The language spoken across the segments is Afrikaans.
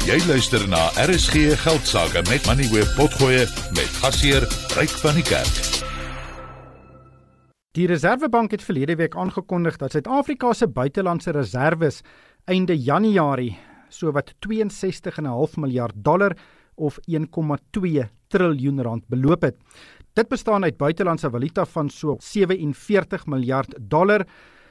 Jy luister na RSG Geldsaake met Money Web Potgoe met gasheer Ryk van die Kerk. Die Reserwebank het verlede week aangekondig dat Suid-Afrika se buitelandse reserve einde Januarie sowat 62,5 miljard dollar of 1,2 triljoen rand beloop het. Dit bestaan uit buitelandse valuta van so 47 miljard dollar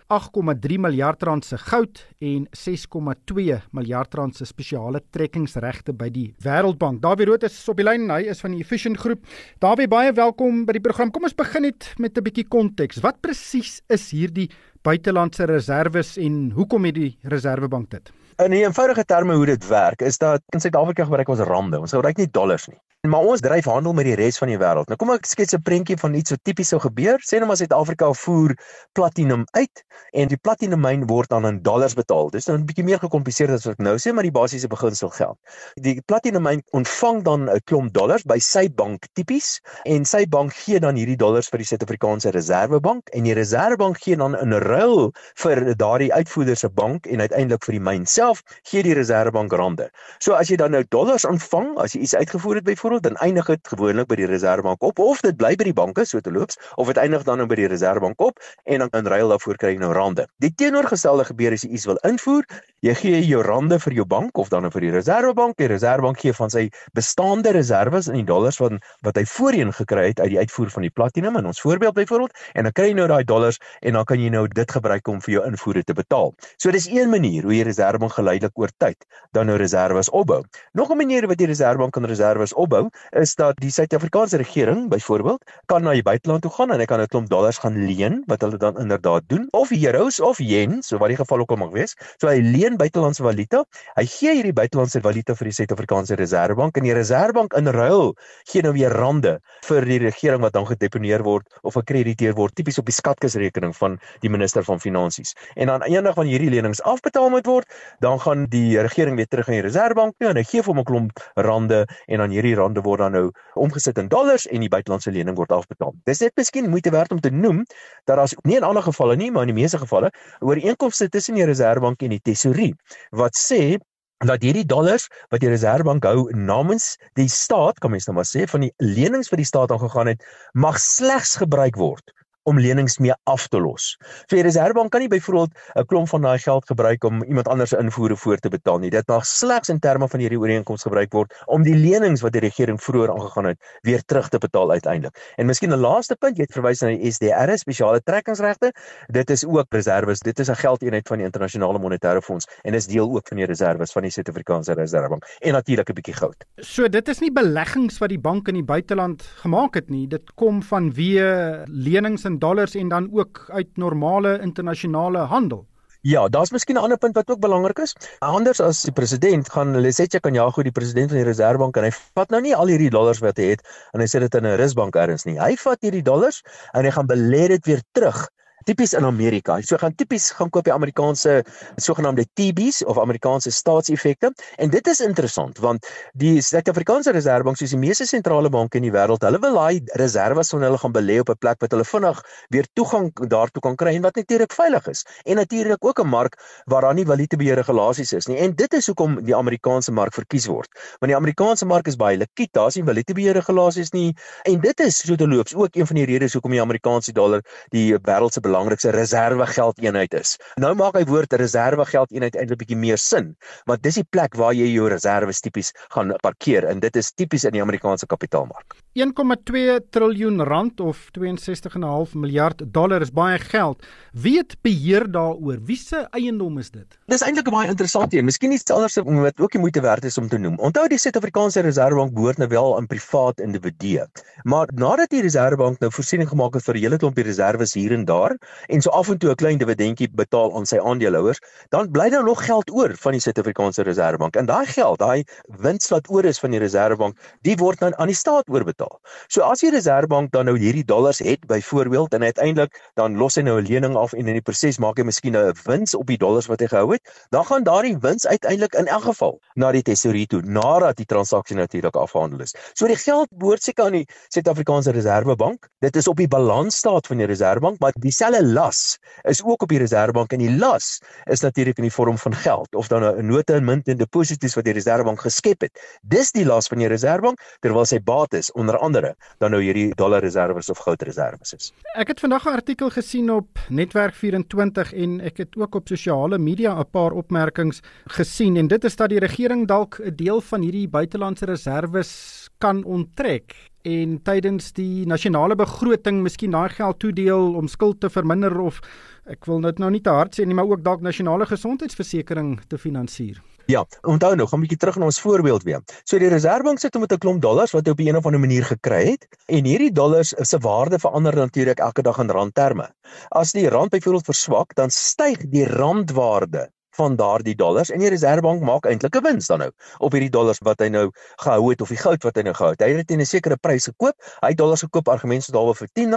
8,3 miljard rand se goud en 6,2 miljard rand se spesiale trekkingsregte by die Wêreldbank. Dawie Rood is op die lyn, hy is van die Efficient Groep. Dawie, baie welkom by die program. Kom ons begin net met 'n bietjie konteks. Wat presies is hierdie buitelandse reserve en hoekom het die Reserwebank dit? In eenvoudige terme hoe dit werk, is dat in Suid-Afrika gebruik ons rande. Ons gebruik nie dollars nie. Maar ons dryf handel met die res van die wêreld. Nou kom ek skets 'n prentjie van iets wat tipies sou gebeur. Sê nou maar Suid-Afrika voer platinum uit en die platinummyn word dan in dollars betaal. Dis nou 'n bietjie meer gekompliseerd as wat ek nou sê, maar die basiese beginsel geld. Die platinummyn ontvang dan 'n klomp dollars by sy bank tipies en sy bank gee dan hierdie dollars vir die Suid-Afrikaanse Reserwebank en die Reserwebank gee dan in ruil vir daardie uitvoerder se bank en uiteindelik vir die myn self gee die Reserwebank rande. So as jy dan nou dollars ontvang as jy iets uitgevoer het byvoorbeeld byvoorbeeld dan eindig dit gewoonlik by die reservebank op of dit bly by die banke so te loops of dit eindig dan nou by die reservebank op en dan in ruil daarvoor kry jy nou rande. Die teenoorgestelde gebeur as jy iets wil invoer, jy gee jou rande vir jou bank of dan nou vir die reservebank, die reservebank gee van sy bestaande reserves in die dollars van wat hy voorheen gekry het uit die uitvoer van die platinum in ons voorbeeld byvoorbeeld en dan kry jy nou daai dollars en dan kan jy nou dit gebruik om vir jou invoere te betaal. So dis een manier hoe jy reservebank geleidelik oor tyd dan nou reserves opbou. Nog 'n manier wat die reservebank kan reserves opbou onthou is dat die Suid-Afrikaanse regering byvoorbeeld kan na die buiteland toe gaan en hy kan 'n klomp dollars gaan leen wat hulle dan inderdaad doen of euros of yen so wat die geval ook al mag wees. So hy leen buitelandse valuta. Hy gee hierdie buitelandse valuta vir die Suid-Afrikaanse Reserwebank en die Reserwebank in ruil gee nou weer rande vir die regering wat dan gedeponeer word of gekrediteer word tipies op die skatkisrekening van die minister van finansies. En dan eendag wanneer hierdie lenings afbetaal moet word, dan gaan die regering weer terug aan die Reserwebank toe en hy gee vir hom 'n klomp rande en dan hierdie rande rande word dan nou omgesit in dollars en die buitelandse lening word afbetaal. Dis net miskien moeite werd om te noem dat daar nie in alle gevalle nie, maar in die meeste gevalle ooreenkomste tussen die Reserwebank en die Tesourier wat sê dat hierdie dollars wat die Reserwebank hou namens die staat, kan mens nou maar sê, van die lenings vir die staat aangegaan het, mag slegs gebruik word om lenings mee af te los. So die Reserwebank kan nie byvoorbeeld 'n klomp van daai geld gebruik om iemand anders se invoere voor te betaal nie. Dit mag slegs in terme van hierdie ooreenkoms gebruik word om die lenings wat die regering vroeër aangegaan het weer terug te betaal uiteindelik. En miskien 'n laaste punt, jy het verwys na die SDR, spesiale trekkingsregte. Dit is ook reserves. Dit is 'n geldeenheid van die internasionale monetaire fonds en is deel ook van die reserves van die Suid-Afrikaanse Reserwebank en natuurlik 'n bietjie goud. So dit is nie beleggings wat die bank in die buiteland gemaak het nie. Dit kom van wie lenings en dollars en dan ook uit normale internasionale handel. Ja, daar's miskien 'n ander punt wat ook belangrik is. Anders as die president gaan Lesetje Kanyagoo die president van die Reserwebank en hy vat nou nie al hierdie dollars wat hy het en hy sit dit in 'n rusbank ergens nie. Hy vat hierdie dollars en hy gaan belê dit weer terug tipies in Amerika. So gaan tipies gaan koop die Amerikaanse sogenaamde T-bills of Amerikaanse staatseffekte. En dit is interessant want die Suid-Afrikaanse Reserwebank soos die meeste sentrale banke in die wêreld, hulle wil daai reserves van hulle gaan belê op 'n plek wat hulle vinnig weer toegang daartoe kan kry en wat natuurlik veilig is. En natuurlik ook 'n mark waar daar nie valutabeheer regulasies is nie. En dit is hoekom die Amerikaanse mark verkies word. Want die Amerikaanse mark is baie likwid, daar's nie valutabeheer regulasies nie. En dit is so te loops ook een van die redes hoekom die Amerikaanse dollar die wêreld se belangrikste reservegeldeenheid is. Nou maak hy woord reservegeldeenheid eintlik bietjie meer sin, want dis die plek waar jy jou reserves tipies gaan parkeer en dit is tipies in die Amerikaanse kapitaalmark. 1,2 triljoen rand of 62,5 miljard dollar is baie geld. Wie het beheer daaroor? Wie se eiendom is dit? Dis eintlik 'n baie interessante een. Miskien iets anders wat ook die moeite werd is om te noem. Onthou die Suid-Afrikaanse Reserwebank behoort nou wel aan privaat individue. Maar nadat die Reserwebank nou voorsiening gemaak het vir 'n hele klompie reserves hier en daar, en so af en toe 'n klein dividendjie betaal aan sy aandeelhouers, dan bly daar nog geld oor van die Suid-Afrikaanse Reserwebank. En daai geld, daai wins wat oor is van die Reserwebank, die word dan aan die staat oorbetaal. So as die Reserwebank dan nou hierdie dollars het byvoorbeeld en uiteindelik dan los hy nou 'n lening af en in die proses maak hy miskien 'n wins op die dollars wat hy gehou het, dan gaan daardie wins uiteindelik in elk geval na die tesourier toe nadat die transaksie natuurlik afgehandel is. So die geld behoort seker aan die Suid-Afrikaanse Reserwebank. Dit is op die balansstaat van die Reserwebank, maar die dieselfde las is ook op die Reserwebank en die las is natuurlik in die vorm van geld of dan 'n note en munt en deposito's wat die Reserwebank geskep het. Dis die las van die Reserwebank terwyl sy bates onder andere dan nou hierdie dollarreserwes of goudreserwes is. Ek het vandag 'n artikel gesien op Netwerk 24 en ek het ook op sosiale media 'n paar opmerkings gesien en dit is dat die regering dalk 'n deel van hierdie buitelandse reserwes kan onttrek en tydens die nasionale begroting miskien daai geld toedeel om skuld te verminder of ek wil dit nou nie te hard sê nie, maar ook dalk nasionale gesondheidsversekering te finansier. Ja, onthou nou, gaan 'n bietjie terug na ons voorbeeld weer. So die Reserwebank sit met 'n klomp dollars wat hy op 'n of ander manier gekry het en hierdie dollars se waarde verander natuurlik elke dag in randterme. As die rand byvoorbeeld verswak, dan styg die randwaarde van daardie dollars en die Reserwebank maak eintlik 'n wins dan nou op hierdie dollars wat hy nou gehou het of die goud wat hy nou gehou het. Hy het dit teen 'n sekere prys gekoop. Hy het dollars gekoop argumente daaroor vir R10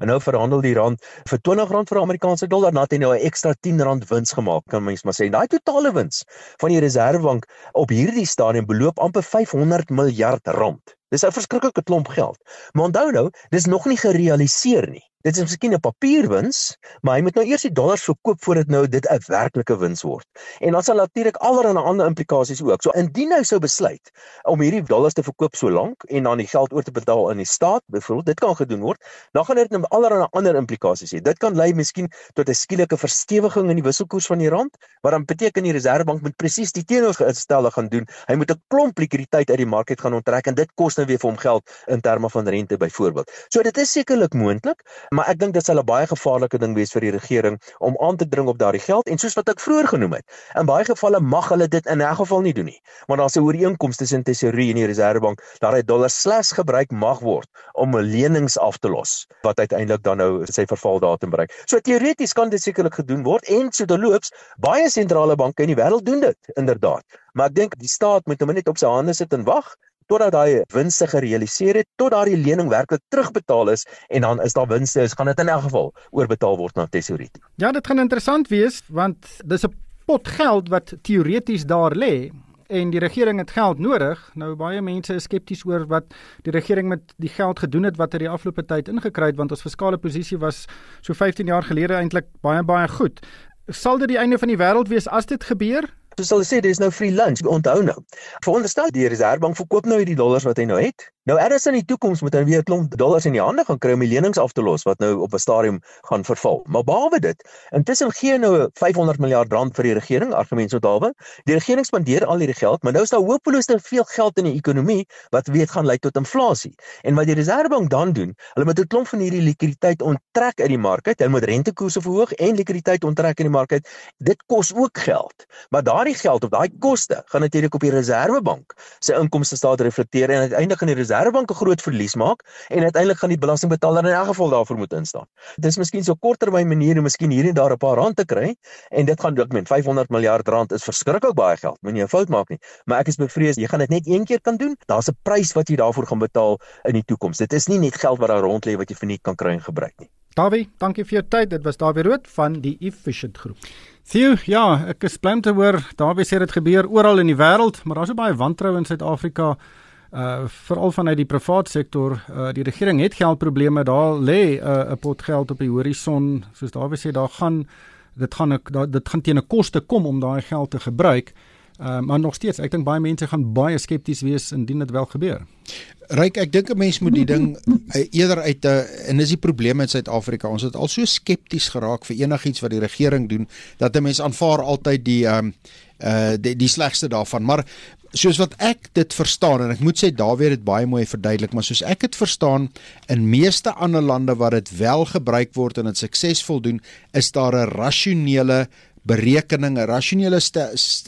en nou verhandel die rand vir R20 vir 'n Amerikaanse dollar. Nou het hy nou 'n ekstra R10 wins gemaak, kan mens maar sê. Daai totale wins van die Reserwebank op hierdie stadium beloop amper 500 miljard rand. Dis 'n verskriklike klomp geld. Maar onthou nou, dis nog nie gerealiseer nie. Dit is miskien 'n papierwins, maar hy moet nou eers die dollars verkoop voordat nou dit 'n werklike wins word. En dan sal natuurlik allerlei ander implikasies ook. So indien hy sou besluit om hierdie dollars te verkoop so lank en dan die geld oor te betaal aan die staat, byvoorbeeld, dit kan gedoen word, dan gaan dit nou allerlei ander implikasies hê. Dit kan lei miskien tot 'n skielike verstewiging in die wisselkoers van die rand, wat dan beteken die Reserwebank moet presies die teenoorgestelde gaan doen. Hy moet 'n klomp likwiditeit uit die mark uit gaan onttrek en dit kos nou weer vir hom geld in terme van rente byvoorbeeld. So dit is sekerlik moontlik maar ek dink dit sal 'n baie gevaarlike ding wees vir die regering om aan te dring op daardie geld en soos wat ek vroeër genoem het, in baie gevalle mag hulle dit in 'n geval nie doen nie, want daar's 'n ooreenkoms tussen Tesorie en die Reserwebank dat hy dollar slegs gebruik mag word om lenings af te los wat uiteindelik dan nou sy vervaldatum bereik. So teoreties kan dit sekerlik gedoen word en so terloops baie sentrale banke in die wêreld doen dit inderdaad. Maar ek dink die staat moet hom net op sy hande sit en wag totdat daai winste gerealiseer het, tot daardie lening werklik terugbetaal is en dan is daar winste, is gaan dit in elk geval oorbetaal word na tesorie. Ja, dit gaan interessant wees want dis 'n pot geld wat teoreties daar lê en die regering het geld nodig. Nou baie mense is skepties oor wat die regering met die geld gedoen het wat hulle die afgelope tyd ingekry het want ons fiskale posisie was so 15 jaar gelede eintlik baie baie goed. Sal dit die einde van die wêreld wees as dit gebeur? So sal sê dis nou free lunch. Onthou nou. Veronderstel die Reserwebank verkoop nou hierdie dollars wat hy nou het. Nou eers in die toekoms moet hy weer 'n klomp dollars in die hande gaan kry om die lenings af te los wat nou op 'n stadium gaan verval. Maar behalwe dit, intussen gee nou 500 miljard rand vir die regering, argumente so daarbe. Die regering spandeer al hierdie geld, maar nou is daar hopeloos te veel geld in die ekonomie wat weet gaan lei tot inflasie. En wat die Reserwebank dan doen, hulle moet 'n klomp van hierdie likwiditeit onttrek uit die mark. Hulle moet rentekoerse verhoog en likwiditeit onttrek in die mark. Dit kos ook geld. Maar daardie geld of daai koste gaan natuurlik op die Reserwebank se inkomste staat reflekteer en uiteindelik gaan die Reserwebank 'n groot verlies maak en uiteindelik gaan die belastingbetaler in elk geval daarvoor moet instaan. Dis miskien so korttermyn manier om miskien hier en daar 'n paar rand te kry en dit gaan ook met 500 miljard rand is verskriklik baie geld. Moenie 'n fout maak nie. Maar ek is bevrees jy gaan dit net een keer kan doen. Daar's 'n prys wat jy daarvoor gaan betaal in die toekoms. Dit is nie net geld wat daar rond lê wat jy verniet kan kry en gebruik nie. Dawie, dankie vir jou tyd. Dit was Dawie Rood van die Efficient Groep. Theo, ja, ek is bly om te hoor Dawie sê dit gebeur oral in die wêreld, maar daar's so baie wantroue in Suid-Afrika uh veral vanuit die privaat sektor uh die regering het geldprobleme. Daar lê 'n uh, pot geld op die horison. Soos wys sê daar gaan dit gaan ek dit gaan teen 'n koste kom om daai geld te gebruik. Uh maar nog steeds ek dink baie mense gaan baie skepties wees indien dit wel gebeur. Ryk ek dink 'n mens moet die ding uh, eerder uit 'n uh, en dis die probleem in Suid-Afrika. Ons het al so skepties geraak vir enigiets wat die regering doen dat 'n mens aanvaar altyd die um uh die, die slegste daarvan. Maar soos wat ek dit verstaan en ek moet sê daar weer dit baie mooi verduidelik maar soos ek dit verstaan in meeste ander lande waar dit wel gebruik word en dit suksesvol doen is daar 'n rasionele berekening 'n rasionele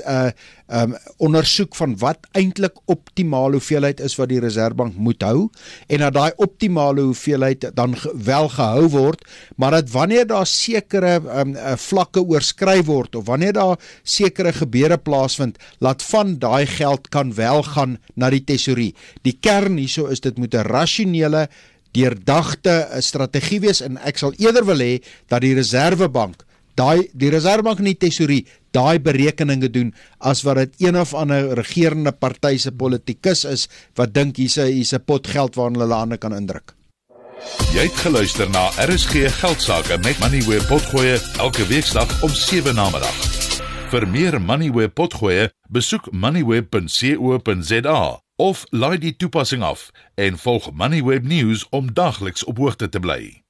uh um ondersoek van wat eintlik optimale hoeveelheid is wat die reservebank moet hou en dat daai optimale hoeveelheid dan ge, wel gehou word maar dat wanneer daar sekere um vlakke oorskry word of wanneer daar sekere gebeure plaasvind laat van daai geld kan wel gaan na die tesorie. Die kern hieso is dit moet 'n rasionele deurdagte strategie wees en ek sal eerder wil hê dat die reservebank daai die reservebank en die tesorie daai berekeninge doen as wat dit een of ander regerende party se politikus is wat dink hier's 'n hier's 'n pot geld waarna hulle hande kan indruk. Jy het geluister na RSG Geldsaake met Money where potgoe elke weeksdag om 7 na middag. Vir meer Money where potgoe, besoek moneyweb.co.za of laai die toepassing af en volg Moneyweb News om dagliks op hoogte te bly.